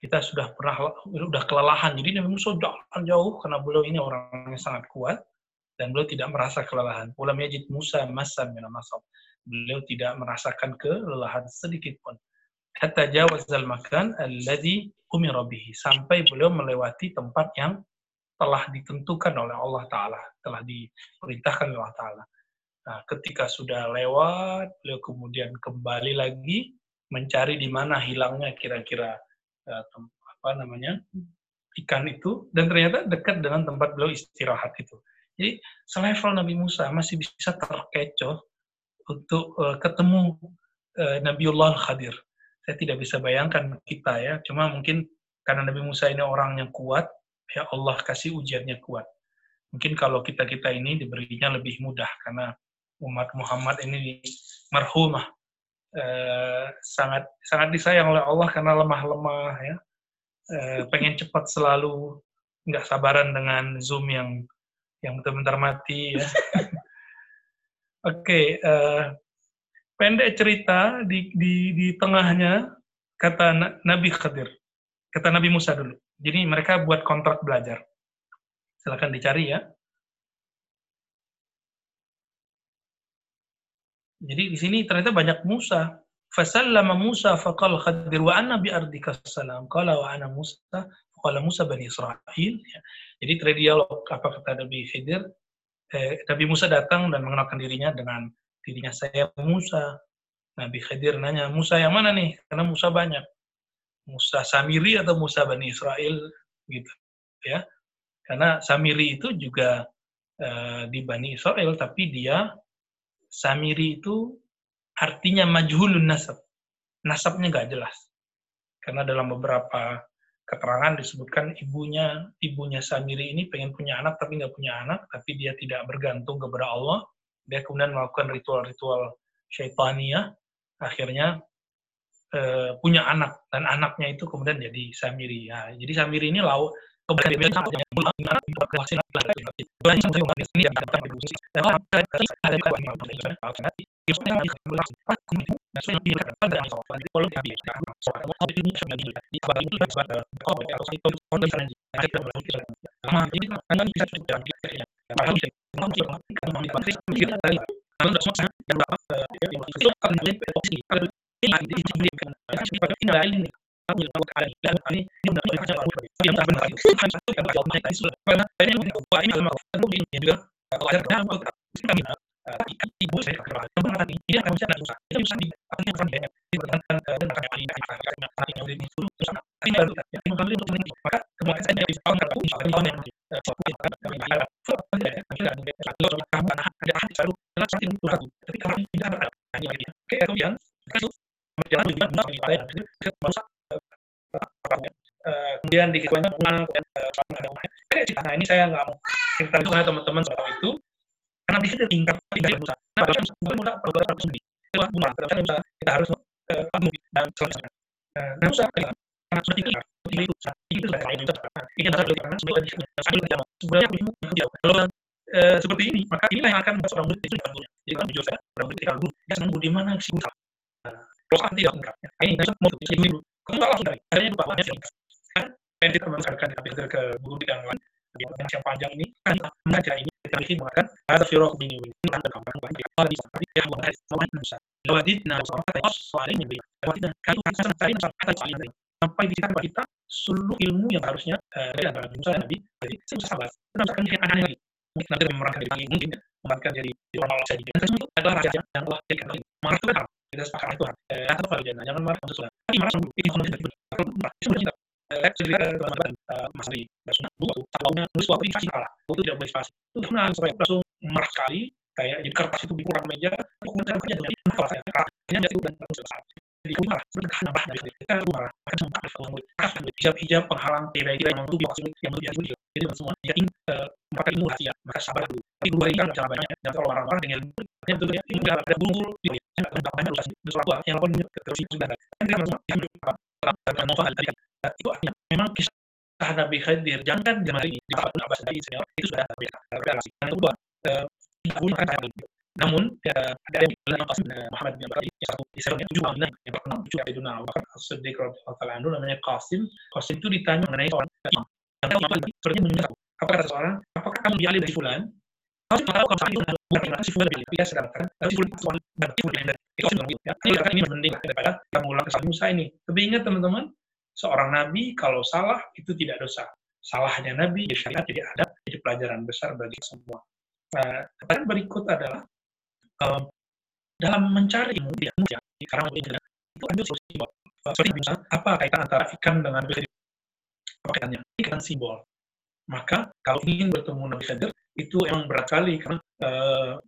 kita sudah pernah sudah kelelahan. Jadi Nabi Musa jalan jauh karena beliau ini orang yang sangat kuat dan beliau tidak merasa kelelahan. Ulam yajid Musa masam min masab. Beliau tidak merasakan kelelahan sedikit pun. Hatta jawazal makan alladhi bihi. Sampai beliau melewati tempat yang telah ditentukan oleh Allah Ta'ala. Telah diperintahkan oleh Allah Ta'ala. Nah, ketika sudah lewat, beliau kemudian kembali lagi mencari di mana hilangnya kira-kira uh, apa namanya ikan itu dan ternyata dekat dengan tempat beliau istirahat itu. Jadi selevel Nabi Musa masih bisa terkecoh untuk uh, ketemu uh, Nabiullah Khadir. Saya tidak bisa bayangkan kita ya, cuma mungkin karena Nabi Musa ini orang yang kuat, ya Allah kasih ujiannya kuat. Mungkin kalau kita-kita ini diberinya lebih mudah karena umat Muhammad ini marhumah eh, sangat sangat disayang oleh Allah karena lemah-lemah ya. Eh, pengen cepat selalu nggak sabaran dengan zoom yang yang bentar-bentar mati ya. Oke okay, eh, pendek cerita di di di tengahnya kata Nabi Khadir kata Nabi Musa dulu. Jadi mereka buat kontrak belajar. Silakan dicari ya Jadi di sini ternyata banyak Musa. Fasallama Musa faqala Khadir wa anna bi ardika salam. Qala wa ana Musa faqala Musa bani Israel. Ya. Jadi terdialog apa kata Nabi Khidir. Eh, Nabi Musa datang dan mengenalkan dirinya dengan dirinya saya Musa. Nabi Khidir nanya, Musa yang mana nih? Karena Musa banyak. Musa Samiri atau Musa Bani Israel gitu ya. Karena Samiri itu juga uh, di Bani Israel tapi dia Samiri itu artinya majhulun nasab. Nasabnya nggak jelas. Karena dalam beberapa keterangan disebutkan ibunya ibunya Samiri ini pengen punya anak tapi nggak punya anak, tapi dia tidak bergantung kepada Allah. Dia kemudian melakukan ritual-ritual syaitania, akhirnya e, punya anak dan anaknya itu kemudian jadi Samiri. Ya, jadi Samiri ini lau akan yang akan akan yang baru yang yang kan ada ada kalau kamu anak ada dalam saat itu ragu tapi kalau tidak ada ini lagi oke kemudian kasus berjalan dengan benar pada yang kemudian di kemudian kemudian ada cerita nah ini saya nggak mau cerita itu teman-teman soal itu. Karena di situ tingkat tingkat Musa nah bahkan bukan Musa perbuatan harus sendiri itu Musa bahkan Musa kita harus penuh dan selanjutnya nah Musa karena sudah tinggi tinggi itu tinggi itu sudah lain itu ini adalah lebih karena sebenarnya sambil dia sebenarnya jauh kalau seperti ini maka inilah yang akan membuat murid itu punya jadi kan saya orang murid ketika dulu dia senang di mana si Musa kalau tidak enggak. Ini saya mau jadi dulu. Tak langsung dari? Akhirnya lupa sih kan yang kita membesarkan ke guru di yang lain. Yang panjang ini kan mengajar ini kita mengatakan ada firaq wa ini anda kampung banyak. Kalau bisa tapi ya bukan hari sama Musa. Lawadidna sampai soalnya ini lawadidna kalau kita sampai sampai soalnya sampai di kita kita seluruh ilmu yang harusnya dari antara Musa dan Nabi jadi saya bisa sabar. Kita akan jadi aneh lagi. Mungkin nanti memerankan diri mungkin memerankan jadi orang Allah saja. Dan itu adalah rahasia yang Allah berikan marah itu kan kita sepakat itu atau kalau jangan marah? Untuk Tuhan. Tapi marah sungguh. Ini konten dari kalau marah. Itu kita saya ke teman-teman Mas Ari Basuna dulu tahunnya nulis suatu invasi salah. Itu tidak boleh spasi itu karena saya langsung marah sekali kayak di kertas itu dikurang meja kemudian kerja dengan kenapa saya? Akhirnya jadi dan langsung selesai jadi aku marah sebenarnya kan nambah dari kita aku marah akan semua ada kalau murid kan hijab hijab penghalang tidak yang lebih maksud yang lebih adil jadi semua ya ini maka ilmu rahasia maka sabar dulu. Tapi dua ini kan cara banyak dan kalau marah-marah dengan artinya betul ya ilmu ada bulu-bulu di saya nggak banyak urusan sesuatu yang lakukan terus sudah ada kan kita itu dan novel tadi itu artinya memang kisah Nabi Khidir jangan zaman ini di tahun Abbas tadi itu sudah terbiasa relasi yang kedua kan Namun ya, ada yang bilang Qasim Muhammad bin Ibrahim yang satu di sana tujuh Aminah yang terkenal tujuh Abu As-Siddiq radhiyallahu taala anhu namanya Qasim. Qasim itu ditanya mengenai seorang imam. Dan imam itu sepertinya menyesal. Apa kata seorang? Apakah kamu alim dari fulan? Qasim tahu kamu saling bukan karena si fulan tapi dia sedang katakan tapi fulan itu fulan dari itu Qasim ya. Ini ini mending daripada kamu ulang kesalahan Musa ini. Tapi ingat teman-teman, seorang nabi kalau salah itu tidak dosa. Salahnya nabi jadi syariat jadi adab jadi pelajaran besar bagi semua. Nah, pertanyaan berikut adalah um, dalam mencari ilmu di manusia di karang itu ambil solusi simbol. Seperti bisa apa kaitan antara ikan dengan Nabi? Apa kaitannya? Ikan simbol. Maka kalau ingin bertemu Nabi Khidir itu emang berat sekali karena uh,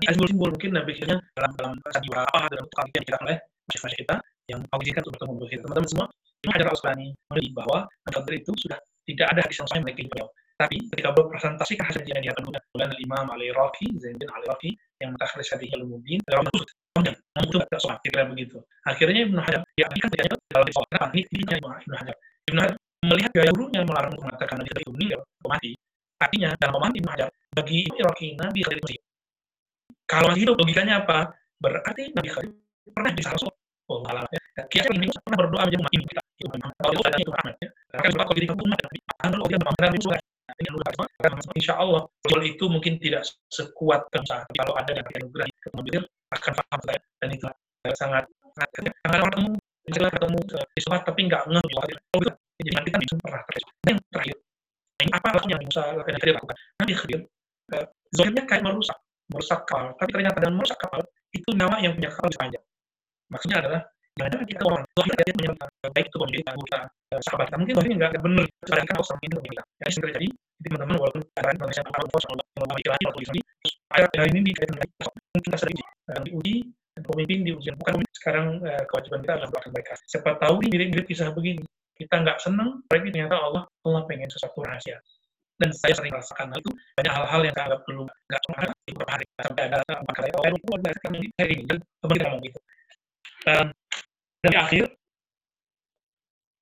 simbol-simbol mungkin Nabi Khidir dalam dalam sandiwara apa dalam tukang yang kita oleh masyarakat kita yang mengizinkan untuk bertemu Nabi Khidir. Teman-teman semua, Hajar Al-Asqalani bahwa Nabi Khidir itu sudah tidak ada hadis yang sahih mengenai beliau. Tapi ketika berpresentasi ke hasil yang diakan oleh Imam Ali Rafi, Zainuddin Ali Rafi, yang mentakhris hadis Al-Mubin, dalam itu panjang, itu tidak soal, kira begitu. Akhirnya Ibnu Hajar, ya ini kan tidak dalam soal, kenapa? Ini intinya Ibnu Hajar. Ibnu Hajar melihat gaya gurunya melarang untuk mengatakan Nabi itu meninggal, mati. Artinya, dalam pemahaman Ibnu Hajar, bagi Iraki, Nabi Khalid masih Kalau masih hidup, logikanya apa? Berarti Nabi Khalid pernah bisa Rasul. Oh, malah ya. Kiai ini pernah berdoa menjadi umat ini kita. Ahmad ya. Insya Allah Rasul itu mungkin tidak sekuat Musa tapi kalau ada yang anugerah mobil akan paham saya. Dan itu sangat sangat ketemu misalnya ketemu di sholat tapi nggak ngeh jadi nanti kan bisa pernah dan yang terakhir. Ini apa yang Musa lakukan? Nabi Khidir zohirnya kayak merusak. Merusak kapal. Tapi ternyata dalam merusak kapal itu nama yang punya kapal panjang. Maksudnya adalah jangan kita orang zohir dia menyebutkan baik itu menjadi anggota sahabat kita. Mungkin zohirnya nggak benar sedangkan orang itu kita ya sering terjadi teman-teman walaupun keadaan Indonesia akan fokus kalau laki-laki atau di ayat ini dikaitkan dengan mungkin kita sering diuji dan pemimpin diuji bukan sekarang kewajiban kita adalah melakukan baik siapa tahu ini mirip-mirip kisah begini kita nggak senang tapi ternyata Allah Allah pengen sesuatu rahasia. Dan saya sering merasakan hal itu banyak hal-hal yang saya anggap dulu nggak di beberapa hari sampai ada apa kata oh hari ini dan teman kita ngomong gitu dari akhir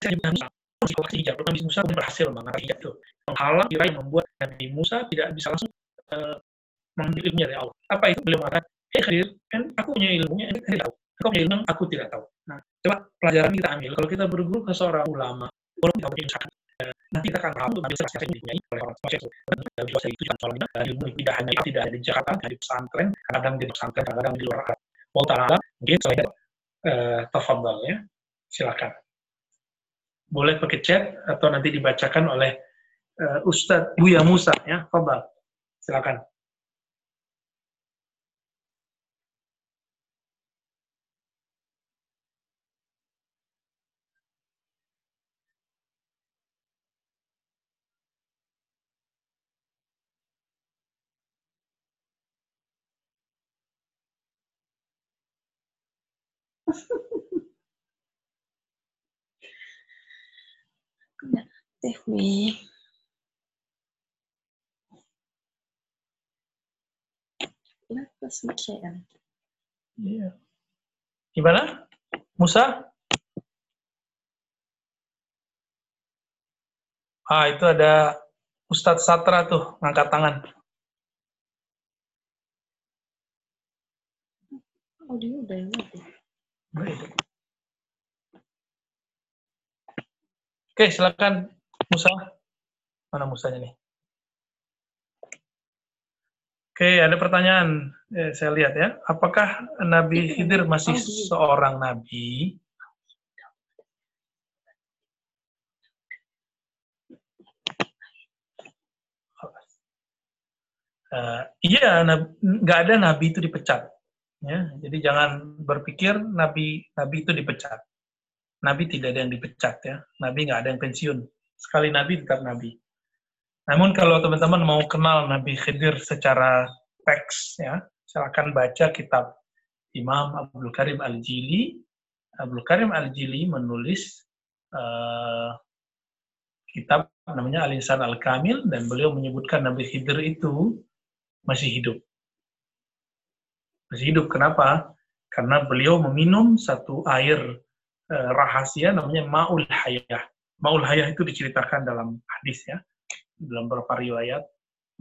saya juga situasi hijab Nabi Musa pun berhasil mengangkat hijab itu menghalang kira yang membuat Nabi Musa tidak bisa langsung uh, mengambil ilmunya dari Allah. Apa itu? Beliau mengatakan hei Khadir kan aku punya ilmunya ini tahu. Aku punya ilmu aku tidak tahu. Nah coba pelajaran kita ambil. Kalau kita berguru ke seorang ulama walaupun kita punya sakit nanti kita akan tahu ambil salah yang dipunyai oleh orang tua itu dari bahasa itu jangan soal ilmu tidak hanya tidak ada di Jakarta di pesantren kadang di pesantren kadang di luar mau taala mungkin saya uh, tafadhal ya silakan boleh pakai chat atau nanti dibacakan oleh uh, Ustadz Buya Musa ya, Fabal. Silakan. Tehmi. Kenapa selesai Iya. Gimana? Musa? Ah, itu ada Ustadz Satra tuh, ngangkat tangan. Audio udah mati. Oke, silakan Musa. Mana Musanya nih? Oke, ada pertanyaan. Eh, saya lihat ya. Apakah Nabi Khidir masih seorang nabi? Uh, iya, nggak ada nabi itu dipecat. Ya, jadi jangan berpikir nabi nabi itu dipecat. Nabi tidak ada yang dipecat ya. Nabi nggak ada yang pensiun. Sekali nabi tetap nabi. Namun kalau teman-teman mau kenal Nabi Khidir secara teks ya, silakan baca kitab Imam Abdul Karim Al-Jili. Abdul Karim Al-Jili menulis uh, kitab namanya Al-Insan Al-Kamil dan beliau menyebutkan Nabi Khidir itu masih hidup. Masih hidup kenapa? Karena beliau meminum satu air uh, rahasia namanya Ma'ul Hayah. Ma'ul Hayah itu diceritakan dalam hadis ya dalam beberapa riwayat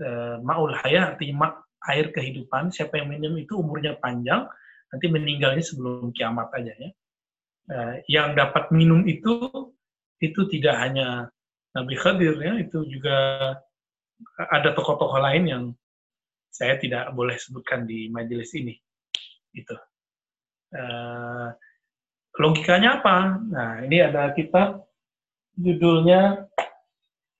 uh, maul hayah artinya air kehidupan. Siapa yang minum itu umurnya panjang, nanti meninggalnya sebelum kiamat aja ya. Uh, yang dapat minum itu itu tidak hanya Nabi Khadir ya, itu juga ada tokoh-tokoh lain yang saya tidak boleh sebutkan di majelis ini. Gitu. Uh, logikanya apa? Nah, ini ada kitab judulnya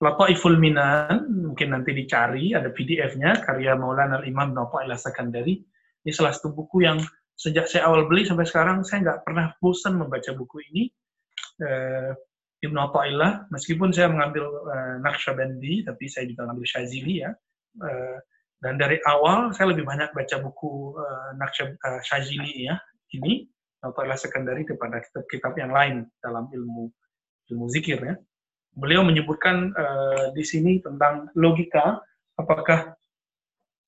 Lataiful Minan, mungkin nanti dicari, ada PDF-nya, karya Maulana Al-Imam Nafa'ilah Sakandari. Ini salah satu buku yang sejak saya awal beli sampai sekarang, saya nggak pernah bosan membaca buku ini. Uh, Ibn Atta'illah, meskipun saya mengambil uh, Naqsyabandi, tapi saya juga mengambil Syazili ya. Uh, dan dari awal saya lebih banyak baca buku uh, Naqsyab, uh, Syazili ya, ini, Atta'illah sekundari daripada kitab-kitab yang lain dalam ilmu ilmu zikir ya. Beliau menyebutkan uh, di sini tentang logika, apakah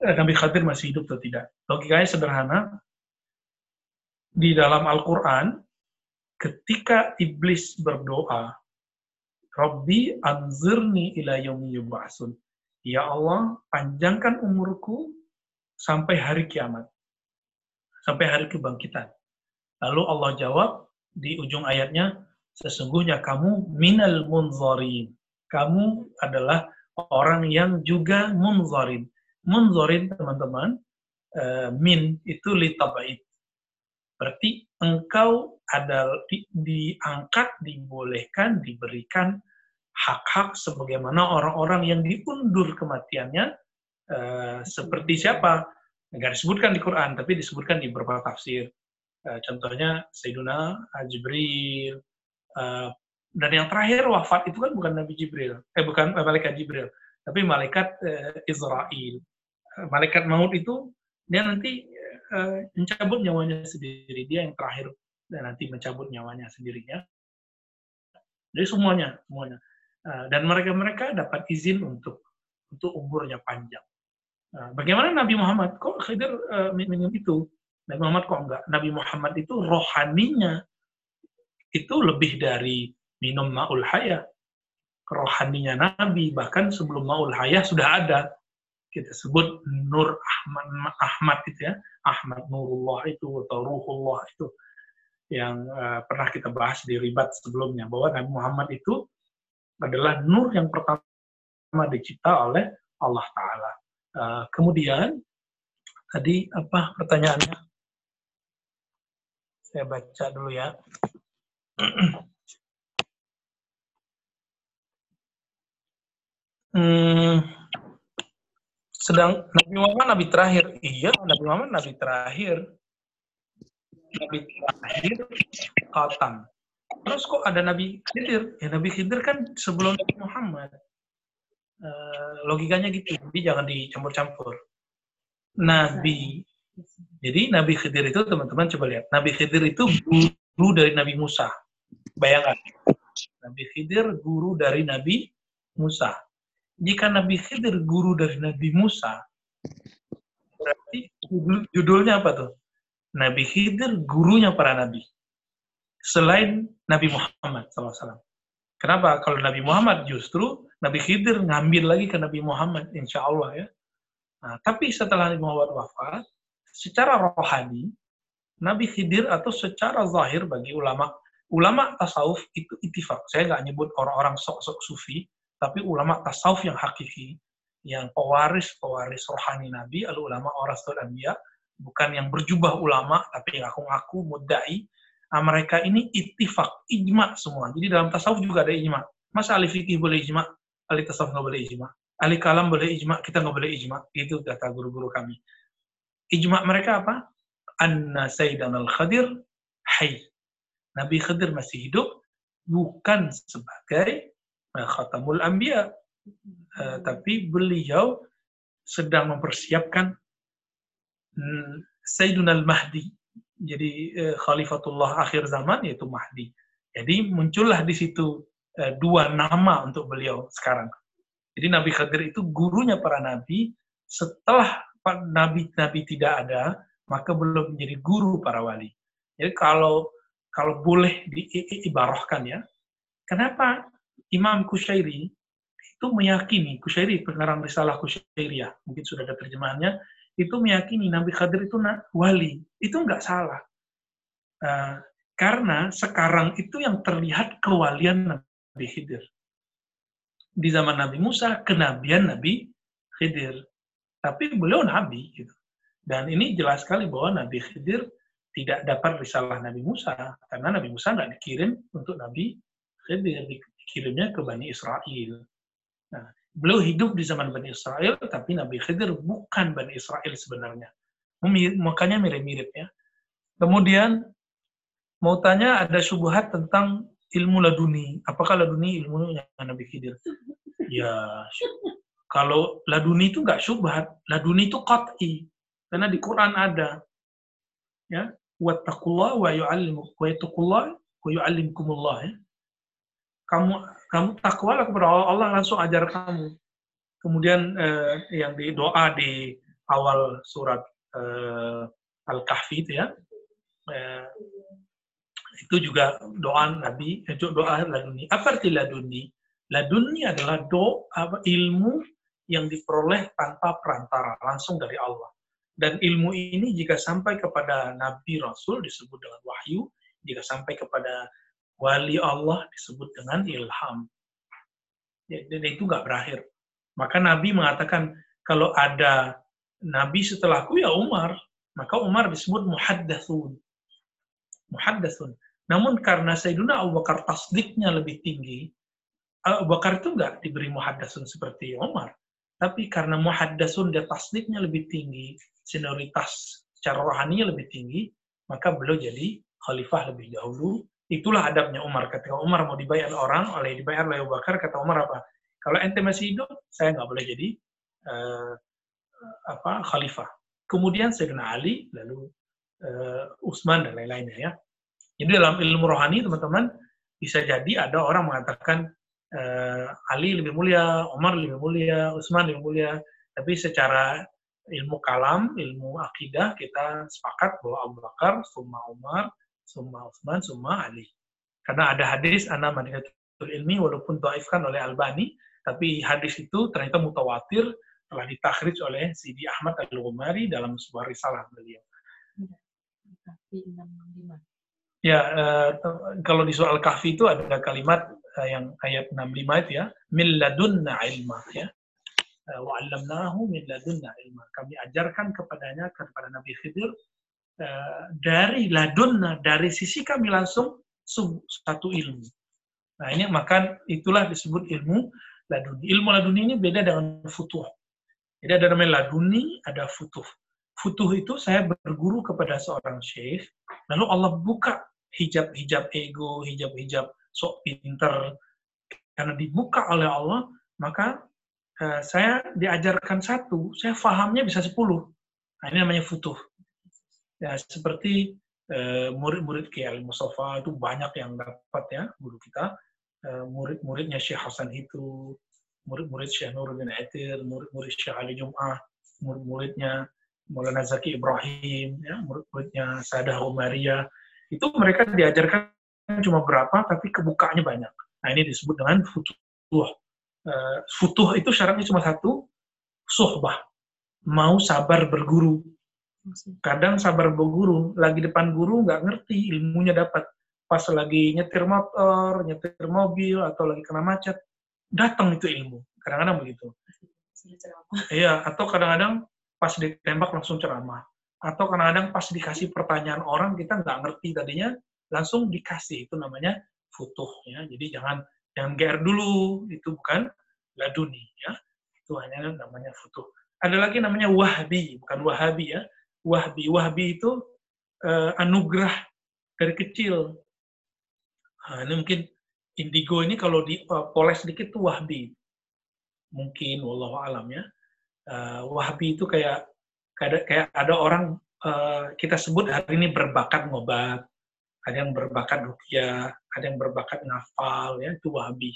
uh, Nabi Khadir masih hidup atau tidak. Logikanya sederhana, di dalam Al-Quran, ketika iblis berdoa, Rabbi anzirni ila yaumi yub'atsun. Ya Allah, panjangkan umurku sampai hari kiamat. Sampai hari kebangkitan. Lalu Allah jawab di ujung ayatnya, sesungguhnya kamu minal munzarin. Kamu adalah orang yang juga munzarin. Munzarin, teman-teman, uh, min itu litabait. Berarti engkau ada di, diangkat, dibolehkan, diberikan hak-hak sebagaimana orang-orang yang diundur kematiannya uh, seperti siapa? Enggak disebutkan di Quran, tapi disebutkan di beberapa tafsir. Uh, contohnya Sayyiduna Jibril. Uh, dan yang terakhir wafat itu kan bukan Nabi Jibril, eh bukan malaikat Jibril, tapi malaikat Israel. Malaikat maut itu dia nanti mencabut nyawanya sendiri. Dia yang terakhir dan nanti mencabut nyawanya sendirinya. Jadi semuanya, semuanya. Uh, dan mereka-mereka dapat izin untuk untuk umurnya panjang. Uh, bagaimana Nabi Muhammad? Kok Khidir uh, minum itu? Nabi Muhammad kok enggak? Nabi Muhammad itu rohaninya itu lebih dari minum ma'ul haya. Rohaninya Nabi, bahkan sebelum ma'ul haya sudah ada. Kita sebut Nur Ahmad, Ahmad itu ya. Ahmad Nurullah itu, atau Ruhullah itu yang pernah kita bahas di ribat sebelumnya bahwa Nabi Muhammad itu adalah nur yang pertama dicipta oleh Allah Taala. Uh, kemudian tadi apa pertanyaannya? Saya baca dulu ya. hmm, sedang Nabi Muhammad Nabi terakhir. Iya, Nabi Muhammad Nabi terakhir. Nabi terakhir khatam. Terus kok ada Nabi Khidir? Ya Nabi Khidir kan sebelum Nabi Muhammad. Uh, logikanya gitu. Jadi jangan dicampur-campur. Nabi. Jadi Nabi Khidir itu teman-teman coba lihat. Nabi Khidir itu guru dari Nabi Musa. Bayangkan. Nabi Khidir guru dari Nabi Musa. Jika Nabi Khidir guru dari Nabi Musa, berarti judulnya apa tuh? Nabi Khidir gurunya para nabi. Selain Nabi Muhammad SAW. Kenapa? Kalau Nabi Muhammad justru Nabi Khidir ngambil lagi ke Nabi Muhammad, insya Allah ya. Nah, tapi setelah Nabi Muhammad wafat, secara rohani, Nabi Khidir atau secara zahir bagi ulama, ulama tasawuf itu itifak. Saya nggak nyebut orang-orang sok-sok sufi, tapi ulama tasawuf yang hakiki, yang pewaris-pewaris rohani Nabi, al ulama orasul anbiya, bukan yang berjubah ulama tapi ngaku-ngaku mudai nah, mereka ini itifak ijma semua. Jadi dalam tasawuf juga ada ijma. Masa ahli fikih boleh ijma ahli tasawuf nggak boleh ijma? Ahli kalam boleh ijma kita nggak boleh ijma. Itu kata guru-guru kami. Ijma mereka apa? Anna sayyidan al khadir hay nabi khadir masih hidup bukan sebagai khatamul anbiya. Uh, tapi beliau sedang mempersiapkan Hmm, Sayyidun al-Mahdi. Jadi eh, Khalifatullah akhir zaman yaitu Mahdi. Jadi muncullah di situ eh, dua nama untuk beliau sekarang. Jadi Nabi Khadir itu gurunya para nabi. Setelah nabi-nabi tidak ada, maka belum menjadi guru para wali. Jadi kalau kalau boleh diibarahkan ya, kenapa Imam Kushairi itu meyakini, Kushairi pengarang risalah Kushairiyah, mungkin sudah ada terjemahannya, itu meyakini Nabi Khadir itu wali. Itu nggak salah. Uh, karena sekarang itu yang terlihat kewalian Nabi Khidir. Di zaman Nabi Musa, kenabian Nabi Khidir. Tapi beliau Nabi. Gitu. Dan ini jelas sekali bahwa Nabi Khidir tidak dapat risalah Nabi Musa. Karena Nabi Musa nggak dikirim untuk Nabi Khidir. Dikirimnya ke Bani Israel. Beliau hidup di zaman Bani Israel, tapi Nabi Khidir bukan Bani Israel sebenarnya. Makanya mirip-mirip ya. Kemudian mau tanya ada syubhat tentang ilmu laduni. Apakah laduni ilmu yang Nabi Khidir? Ya, kalau laduni itu nggak syubhat. Laduni itu qat'i. Karena di Quran ada. Ya, wattaqullah wa yu'allimu wa wa yu'allimkumullah ya. Kamu kamu takwalah kepada Allah, Allah langsung ajar kamu. Kemudian eh, yang di doa di awal surat eh, Al-Kahfi itu ya. Eh, itu juga doa Nabi, eh, doa laduni. Apa arti laduni? Laduni adalah doa ilmu yang diperoleh tanpa perantara, langsung dari Allah. Dan ilmu ini jika sampai kepada Nabi Rasul disebut dengan wahyu, jika sampai kepada wali Allah disebut dengan ilham. Ya, dan itu nggak berakhir. Maka Nabi mengatakan, kalau ada Nabi setelahku ya Umar, maka Umar disebut muhaddathun. Muhaddathun. Namun karena Sayyiduna Abu Bakar tasdiknya lebih tinggi, Abu Bakar itu nggak diberi muhaddathun seperti Umar. Tapi karena muhaddathun dia tasdiknya lebih tinggi, senioritas secara rohaninya lebih tinggi, maka beliau jadi khalifah lebih dahulu Itulah adabnya Umar. Ketika Umar mau dibayar orang, oleh dibayar oleh Abu Bakar, kata Umar apa? Kalau ente masih hidup, saya nggak boleh jadi uh, apa khalifah. Kemudian Sayyidina Ali, lalu uh, Utsman dan lain-lainnya ya. Jadi dalam ilmu rohani teman-teman bisa jadi ada orang mengatakan uh, Ali lebih mulia, Umar lebih mulia, Utsman lebih mulia. Tapi secara ilmu kalam, ilmu akidah kita sepakat bahwa Abu Bakar, Summa Umar, summa Utsman, summa Ali. Karena ada hadis ana madinatul ilmi walaupun dhaifkan oleh Albani, tapi hadis itu ternyata mutawatir telah ditakhrij oleh Sidi Ahmad Al-Ghumari dalam sebuah risalah beliau. Ya, uh, kalau di soal kahfi itu ada kalimat uh, yang ayat 65 itu ya, min ladunna ilma ya. Uh, wa 'allamnahu min ladunna ilma. Kami ajarkan kepadanya kepada Nabi Khidir Eh, dari ladunna, dari sisi kami langsung satu ilmu. Nah ini maka itulah disebut ilmu laduni. Ilmu laduni ini beda dengan futuh. Jadi ada namanya laduni, ada futuh. Futuh itu saya berguru kepada seorang syekh, lalu Allah buka hijab-hijab ego, hijab-hijab sok pinter. Karena dibuka oleh Allah, maka uh, saya diajarkan satu, saya fahamnya bisa sepuluh. Nah, ini namanya futuh. Ya, seperti uh, murid-murid Kiai Mustafa itu banyak yang dapat ya guru kita. Uh, murid-muridnya Syekh Hasan itu, murid-murid Syekh Nuruddin Atir, murid-murid Syekh Ali Jum'ah, murid-muridnya Maulana Zaki Ibrahim, ya, murid-muridnya Sadah Umaria. Itu mereka diajarkan cuma berapa, tapi kebukanya banyak. Nah ini disebut dengan futuh. Uh, futuh itu syaratnya cuma satu, suhbah. Mau sabar berguru. Kadang sabar berguru, lagi depan guru nggak ngerti ilmunya dapat. Pas lagi nyetir motor, nyetir mobil, atau lagi kena macet, datang itu ilmu. Kadang-kadang begitu. Iya, atau kadang-kadang pas ditembak langsung ceramah. Atau kadang-kadang pas dikasih pertanyaan orang, kita nggak ngerti tadinya, langsung dikasih. Itu namanya futuh. Ya. Jadi jangan jangan GR dulu, itu bukan laduni. ya Itu hanya namanya futuh. Ada lagi namanya wahbi, bukan wahabi ya wahbi. Wahbi itu uh, anugerah dari kecil. Nah, ini mungkin indigo ini kalau dipoles uh, sedikit tuh wahbi. Mungkin, wallahu alam ya. Uh, wahbi itu kayak kayak, kayak ada orang uh, kita sebut hari ini berbakat ngobat, ada yang berbakat rukyah, ada yang berbakat ngafal, ya itu wahbi.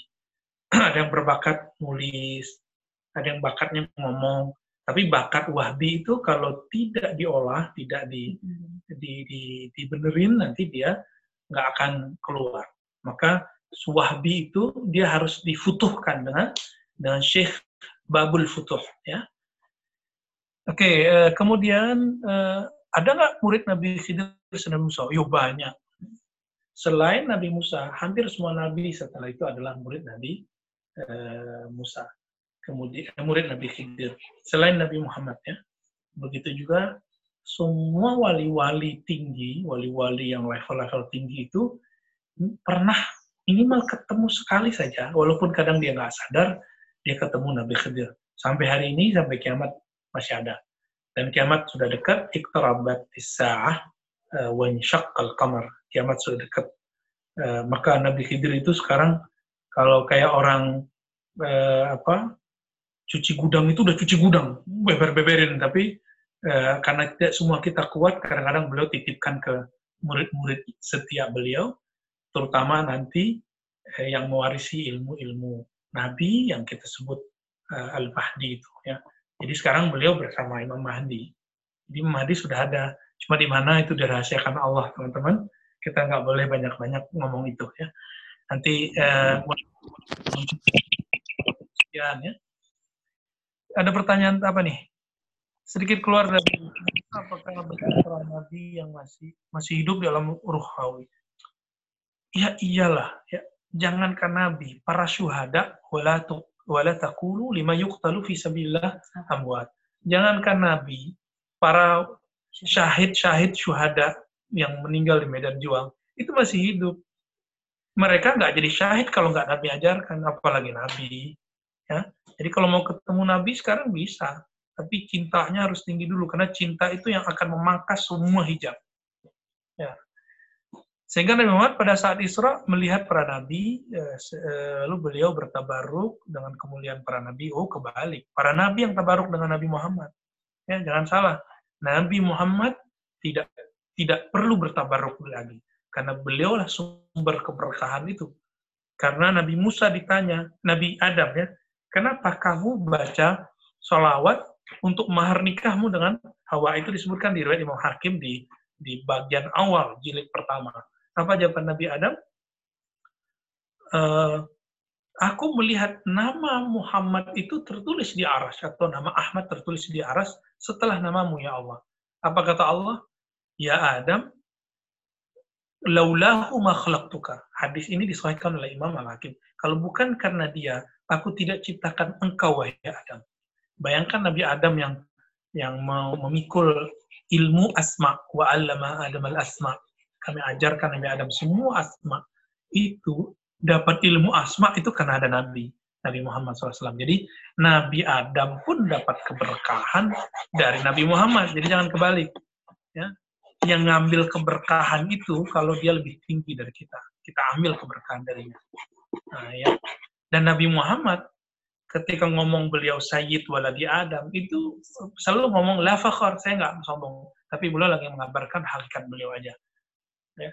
ada yang berbakat nulis, ada yang bakatnya ngomong. Tapi bakat wahbi itu kalau tidak diolah, tidak di, hmm. di, di, dibenerin, nanti dia nggak akan keluar. Maka wahbi itu dia harus difutuhkan dengan dengan syekh babul futuh. Ya. Oke, eh, kemudian eh, ada nggak murid Nabi Khidir dan Musa? Yo banyak. Selain Nabi Musa, hampir semua nabi setelah itu adalah murid Nabi eh, Musa. Kemudian eh, murid Nabi Khidir. Selain Nabi Muhammad ya. Begitu juga semua wali-wali tinggi, wali-wali yang level-level tinggi itu pernah minimal ketemu sekali saja, walaupun kadang dia nggak sadar, dia ketemu Nabi Khidir. Sampai hari ini, sampai kiamat masih ada. Dan kiamat sudah dekat, iktarabat sa'ah uh, wa al qamar. Kiamat sudah dekat. Uh, maka Nabi Khidir itu sekarang kalau kayak orang apa cuci gudang itu udah cuci gudang, beber-beberin, tapi uh, karena tidak semua kita kuat, kadang-kadang beliau titipkan ke murid-murid setiap beliau, terutama nanti eh, yang mewarisi ilmu-ilmu Nabi yang kita sebut uh, Al-Mahdi itu ya. Jadi sekarang beliau bersama Imam Mahdi. Jadi Imam Mahdi sudah ada, cuma di mana itu dirahasiakan Allah teman-teman. Kita nggak boleh banyak-banyak ngomong itu ya. Nanti uh, ya. Ada pertanyaan apa nih? Sedikit keluar dari apakah benar Nabi yang masih masih hidup dalam ruhawi? Ya iyalah, ya. Jangankan Nabi, para syuhada, wala, wala takulu lima yuqtalu fi sabilillah amwat. Jangankan Nabi, para syahid-syahid syuhada yang meninggal di medan juang, itu masih hidup. Mereka nggak jadi syahid kalau nggak Nabi ajarkan, apalagi Nabi. Ya. Jadi kalau mau ketemu Nabi sekarang bisa, tapi cintanya harus tinggi dulu, karena cinta itu yang akan memangkas semua hijab. Ya. Sehingga Nabi Muhammad pada saat Isra melihat para nabi, eh, eh, lalu beliau bertabaruk dengan kemuliaan para nabi. Oh, kebalik. Para nabi yang tabaruk dengan Nabi Muhammad. Ya, jangan salah. Nabi Muhammad tidak tidak perlu bertabaruk lagi. Karena beliau lah sumber keberkahan itu. Karena Nabi Musa ditanya, Nabi Adam ya, kenapa kamu baca sholawat untuk mahar nikahmu dengan Hawa itu disebutkan di riwayat Imam Hakim di di bagian awal jilid pertama. Apa jawaban Nabi Adam? Uh, aku melihat nama Muhammad itu tertulis di aras atau nama Ahmad tertulis di aras setelah namamu ya Allah. Apa kata Allah? Ya Adam, laulahu ma khalaqtuka. Hadis ini disahihkan oleh Imam Al-Hakim. Kalau bukan karena dia, aku tidak ciptakan engkau wahai Adam. Bayangkan Nabi Adam yang yang mau memikul ilmu asma wa Adam al-asma kami ajarkan Nabi Adam semua asma itu dapat ilmu asma itu karena ada Nabi Nabi Muhammad SAW. Jadi Nabi Adam pun dapat keberkahan dari Nabi Muhammad. Jadi jangan kebalik. Ya. Yang ngambil keberkahan itu kalau dia lebih tinggi dari kita, kita ambil keberkahan darinya. Nah, ya. Dan Nabi Muhammad ketika ngomong beliau Sayyid waladi Adam itu selalu ngomong la fakhar, saya nggak sombong. Tapi beliau lagi mengabarkan hakikat beliau aja. Ya.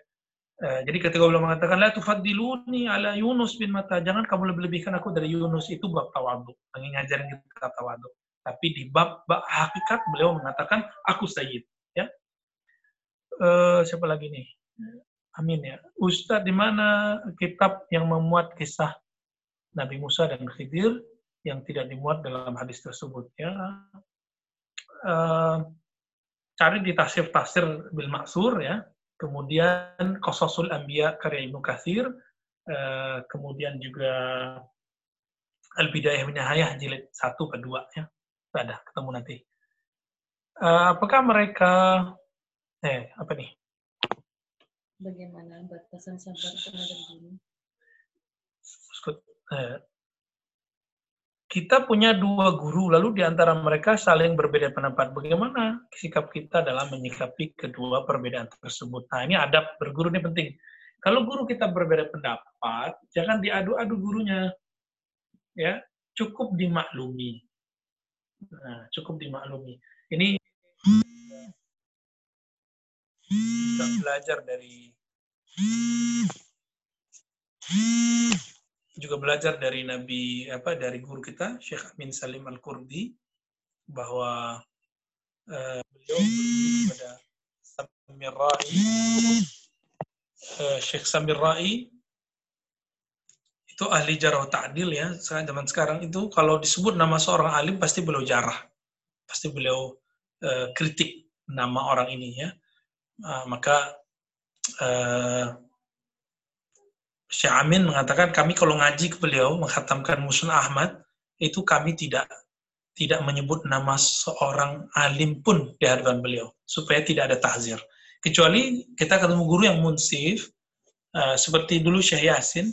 Uh, jadi ketika beliau mengatakan la tufaddiluni ala Yunus bin Mata, jangan kamu lebih-lebihkan aku dari Yunus itu bab tawadu, lagi ngajarin kita tawadu. Tapi di bab, bab hakikat beliau mengatakan aku sayyid. Uh, siapa lagi nih? Amin ya. Ustadz di mana kitab yang memuat kisah Nabi Musa dan Khidir yang tidak dimuat dalam hadis tersebut ya. Uh, cari di tafsir-tafsir bil maksur ya kemudian Qososul Anbiya karya Ibnu Katsir, uh, kemudian juga Al-Bidayah Minahayah jilid 1 ke 2 ya. Ada ketemu nanti. Uh, apakah mereka eh apa nih? Bagaimana batasan sabar terhadap guru? Eh, kita punya dua guru, lalu di antara mereka saling berbeda pendapat. Bagaimana sikap kita dalam menyikapi kedua perbedaan tersebut? Nah, ini adab berguru ini penting. Kalau guru kita berbeda pendapat, jangan diadu-adu gurunya. Ya, cukup dimaklumi. Nah, cukup dimaklumi. Ini kita belajar dari juga belajar dari Nabi apa dari guru kita Syekh Amin Salim Al Kurdi bahwa uh, beliau kepada Samir Rai uh, Syekh Samir Rai itu ahli jarah ta'dil ya zaman sekarang itu kalau disebut nama seorang alim pasti beliau jarah pasti beliau uh, kritik nama orang ini ya. Uh, maka uh, Syekh Amin mengatakan kami kalau ngaji ke beliau menghatamkan Musun Ahmad itu kami tidak tidak menyebut nama seorang alim pun di hadapan beliau supaya tidak ada tahzir. Kecuali kita ketemu guru yang munsif uh, seperti dulu Syekh Yasin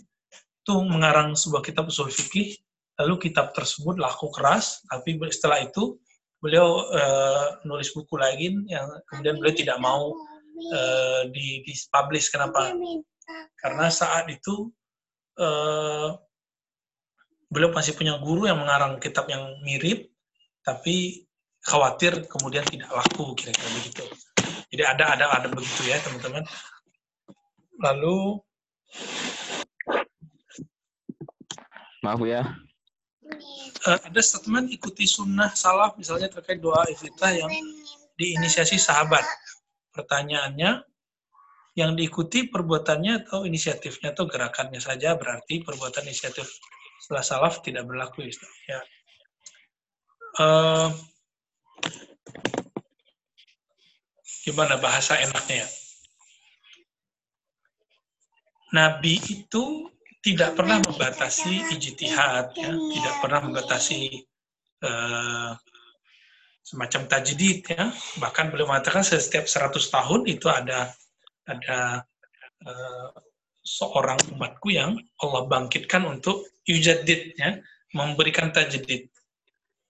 itu mengarang sebuah kitab usul fikih lalu kitab tersebut laku keras tapi setelah itu beliau uh, nulis buku lagi yang kemudian beliau tidak mau uh, di, di publish kenapa karena saat itu uh, beliau masih punya guru yang mengarang kitab yang mirip, tapi khawatir kemudian tidak laku kira-kira begitu. Jadi ada ada ada begitu ya teman-teman. Lalu maaf ya. Uh, ada statement ikuti sunnah salaf misalnya terkait doa iftitah yang diinisiasi sahabat. Pertanyaannya, yang diikuti perbuatannya atau inisiatifnya atau gerakannya saja berarti perbuatan inisiatif setelah salaf tidak berlaku ya. Uh, gimana bahasa enaknya ya? Nabi itu tidak pernah membatasi ijtihad, ya, tidak pernah membatasi uh, semacam tajdid, ya. Bahkan beliau mengatakan setiap 100 tahun itu ada ada uh, seorang umatku yang Allah bangkitkan untuk yujadid ya memberikan tajdid